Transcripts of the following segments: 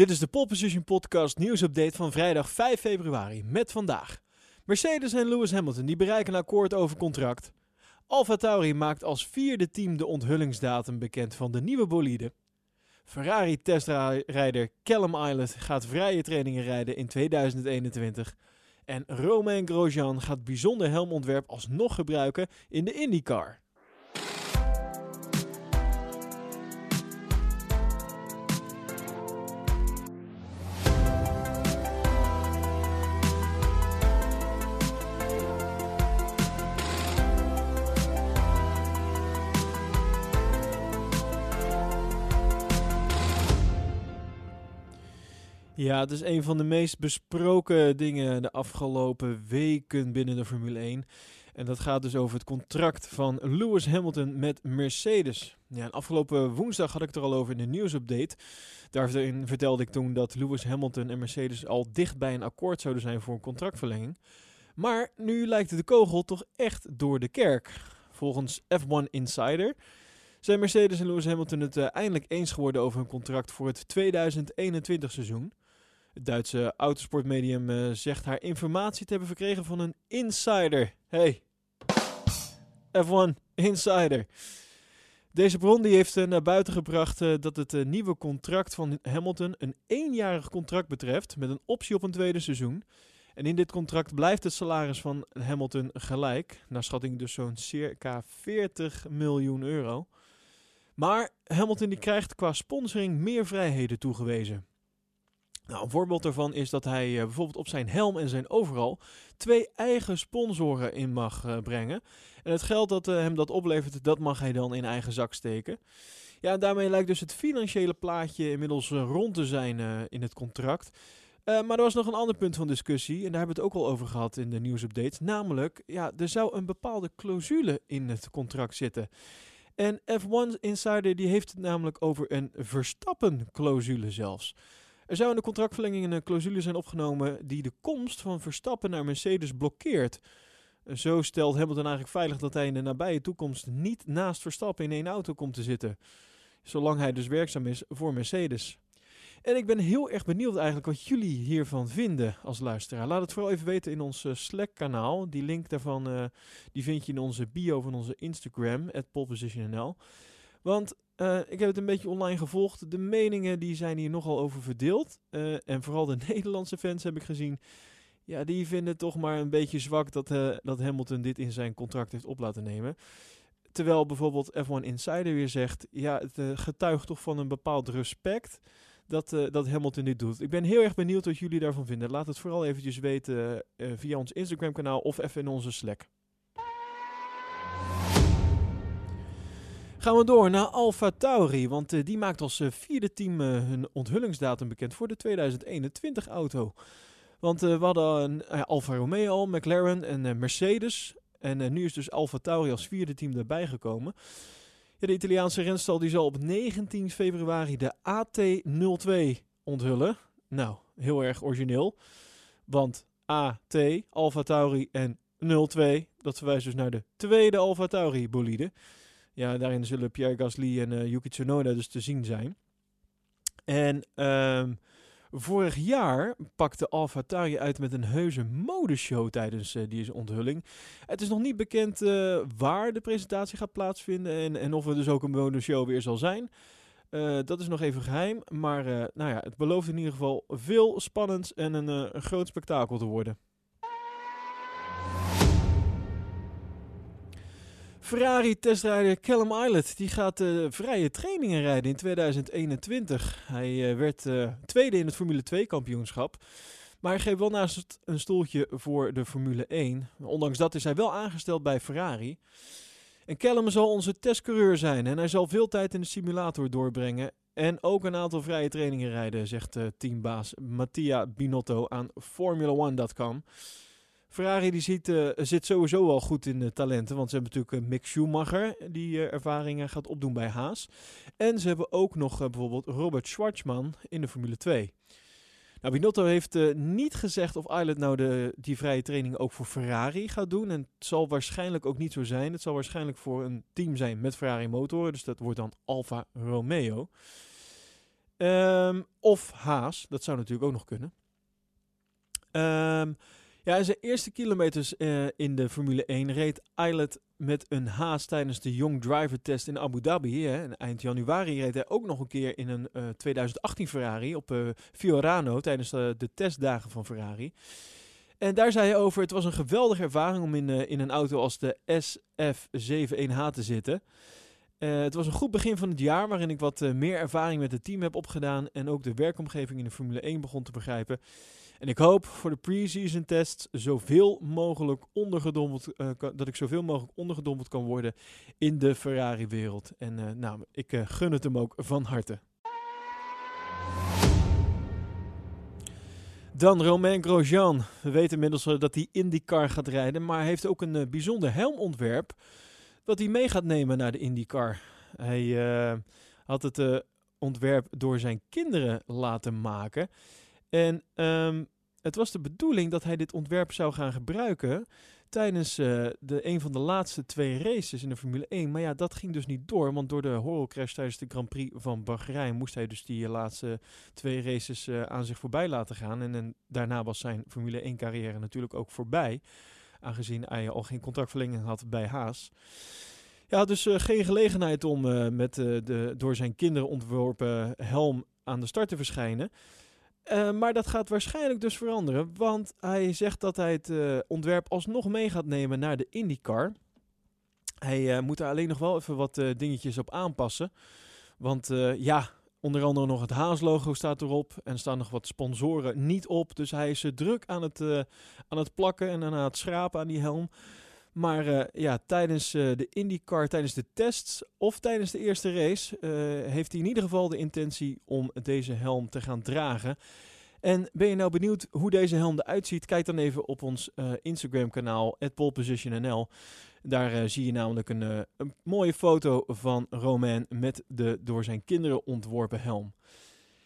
Dit is de Pole Position Podcast nieuwsupdate van vrijdag 5 februari met vandaag. Mercedes en Lewis Hamilton die bereiken een akkoord over contract. Alfa Tauri maakt als vierde team de onthullingsdatum bekend van de nieuwe bolide. Ferrari testrijder Callum Islet gaat vrije trainingen rijden in 2021. En Romain Grosjean gaat bijzonder helmontwerp alsnog gebruiken in de IndyCar. Ja, het is een van de meest besproken dingen de afgelopen weken binnen de Formule 1. En dat gaat dus over het contract van Lewis Hamilton met Mercedes. Ja, en afgelopen woensdag had ik het er al over in de nieuwsupdate. Daarin vertelde ik toen dat Lewis Hamilton en Mercedes al dicht bij een akkoord zouden zijn voor een contractverlenging. Maar nu lijkt de kogel toch echt door de kerk. Volgens F1 Insider zijn Mercedes en Lewis Hamilton het uh, eindelijk eens geworden over een contract voor het 2021 seizoen. Duitse autosportmedium uh, zegt haar informatie te hebben verkregen van een insider. Hey, F1 Insider. Deze bron die heeft uh, naar buiten gebracht uh, dat het nieuwe contract van Hamilton een eenjarig contract betreft met een optie op een tweede seizoen. En in dit contract blijft het salaris van Hamilton gelijk, naar schatting dus zo'n circa 40 miljoen euro. Maar Hamilton die krijgt qua sponsoring meer vrijheden toegewezen. Nou, een voorbeeld daarvan is dat hij uh, bijvoorbeeld op zijn helm en zijn overal twee eigen sponsoren in mag uh, brengen. En het geld dat uh, hem dat oplevert, dat mag hij dan in eigen zak steken. Ja, daarmee lijkt dus het financiële plaatje inmiddels rond te zijn in het contract. maar er was nog een ander punt van discussie, en daar hebben we het ook al over gehad in de nieuwsupdate. Namelijk, ja, er zou een bepaalde clausule in het contract zitten. En F1 Insider die heeft het namelijk over een Verstappen-clausule zelfs. Er zou in de contractverlenging een clausule zijn opgenomen die de komst van Verstappen naar Mercedes blokkeert. Zo stelt Hamilton eigenlijk veilig dat hij in de nabije toekomst niet naast Verstappen in één auto komt te zitten. Zolang hij dus werkzaam is voor Mercedes. En ik ben heel erg benieuwd eigenlijk wat jullie hiervan vinden als luisteraar. Laat het vooral even weten in ons Slack-kanaal. Die link daarvan die vind je in onze bio van onze Instagram, @polepositionnl. Want uh, ik heb het een beetje online gevolgd. De meningen die zijn hier nogal over verdeeld. Uh, en vooral de Nederlandse fans heb ik gezien. Ja, die vinden toch maar een beetje zwak dat, uh, dat Hamilton dit in zijn contract heeft op laten nemen. Terwijl bijvoorbeeld F1 Insider weer zegt: ja, het getuigt toch van een bepaald respect dat, dat Hamilton dit doet. Ik ben heel erg benieuwd wat jullie daarvan vinden. Laat het vooral eventjes weten via ons Instagram kanaal of even in onze Slack. Gaan we door naar Alfa Tauri, want uh, die maakt als uh, vierde team uh, hun onthullingsdatum bekend voor de 2021 auto. Want we hadden Alfa Romeo McLaren en Mercedes. En nu is dus Alfa Tauri als vierde team erbij gekomen. Ja, de Italiaanse renstal die zal op 19 februari de AT02 onthullen. Nou, heel erg origineel. Want AT, Alfa Tauri en 02, dat verwijst dus naar de tweede Alfa Tauri bolide. Ja, daarin zullen Pierre Gasly en uh, Yuki Tsunoda dus te zien zijn. En um, vorig jaar pakte AlphaTauri uit met een heuse modeshow tijdens uh, deze onthulling. Het is nog niet bekend uh, waar de presentatie gaat plaatsvinden en, en of er dus ook een modeshow weer zal zijn. Dat is nog even geheim, maar nou ja, het belooft in ieder geval veel spannends en een, een groot spektakel te worden. Ferrari testrijder Callum Islet die gaat uh, vrije trainingen rijden in 2021. Hij uh, werd uh, tweede in het Formule 2 kampioenschap. Maar hij geeft wel naast een stoeltje voor de Formule 1. Ondanks dat is hij wel aangesteld bij Ferrari. En Callum zal onze testcoureur zijn en hij zal veel tijd in de simulator doorbrengen. En ook een aantal vrije trainingen rijden, zegt teambaas Mattia Binotto aan Formula1.com. Ferrari die ziet, uh, zit sowieso al goed in de talenten. Want ze hebben natuurlijk uh, Mick Schumacher die uh, ervaringen gaat opdoen bij Haas. En ze hebben ook nog bijvoorbeeld Robert Schwartzman in de Formule 2. Nou, Binotto heeft niet gezegd of Islet nou de, die vrije training ook voor Ferrari gaat doen. En het zal waarschijnlijk ook niet zo zijn. Het zal waarschijnlijk voor een team zijn met Ferrari motoren. Dus dat wordt dan Alfa Romeo. Ehm, of Haas, dat zou natuurlijk ook nog kunnen. Ehm, ja, zijn eerste kilometers eh, in de Formule 1 reed Eilert met een Haas tijdens de Young Driver Test in Abu Dhabi. Hè. Eind januari reed hij ook nog een keer in een 2018 eh, Ferrari op uh, Fiorano tijdens de testdagen van Ferrari. En daar zei hij over, het was een geweldige ervaring om in, in een auto als de SF71H te zitten. Het was een goed begin van het jaar waarin ik wat meer ervaring met het team heb opgedaan en ook de werkomgeving in de Formule 1 begon te begrijpen. En ik hoop voor de pre-season tests zoveel mogelijk ondergedompeld, uh, dat ik zoveel mogelijk ondergedompeld kan worden in de Ferrari-wereld. En nou, ik gun het hem ook van harte. Dan Romain Grosjean. We weten inmiddels dat hij IndyCar gaat rijden, maar hij heeft ook een bijzonder helmontwerp wat hij mee gaat nemen naar de IndyCar. Hij uh, had het uh, ontwerp door zijn kinderen laten maken. En um, het was de bedoeling dat hij dit ontwerp zou gaan gebruiken tijdens uh, de, een van de laatste twee races in de Formule 1. Maar ja, dat ging dus niet door, want door de horrorcrash tijdens de Grand Prix van Bahrein moest hij dus die laatste twee races aan zich voorbij laten gaan. En, en daarna was zijn Formule 1 carrière natuurlijk ook voorbij aangezien hij al geen contractverlenging had bij Haas. Ja, dus uh, geen gelegenheid om met de door zijn kinderen ontworpen helm aan de start te verschijnen. Maar dat gaat waarschijnlijk dus veranderen, want hij zegt dat hij het ontwerp alsnog mee gaat nemen naar de IndyCar. Hij moet er alleen nog wel even wat dingetjes op aanpassen. Want ja, Onder andere nog het Haas-logo staat erop. En staan nog wat sponsoren niet op. Dus hij is druk aan het, aan het plakken en aan het schrapen aan die helm. Maar uh, ja, tijdens de IndyCar, tijdens de tests of tijdens de eerste race... heeft hij in ieder geval de intentie om deze helm te gaan dragen. En ben je nou benieuwd hoe deze helm eruit ziet? Kijk dan even op ons Instagram-kanaal, @polepositionnl. Daar zie je namelijk een, een, mooie foto van Romain met de door zijn kinderen ontworpen helm.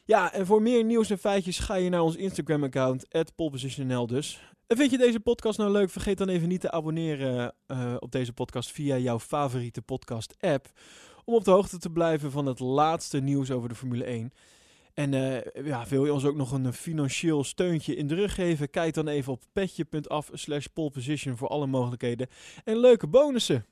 Ja, en voor meer nieuws en feitjes ga je naar ons Instagram-account, @polepositionnl dus. En vind je deze podcast nou leuk? Vergeet dan even niet te abonneren uh, op deze podcast via jouw favoriete podcast-app. Om op de hoogte te blijven van het laatste nieuws over de Formule 1. En uh, ja, wil je ons ook nog een financieel steuntje in de rug geven? Kijk dan even op petje.af slash poleposition voor alle mogelijkheden en leuke bonussen.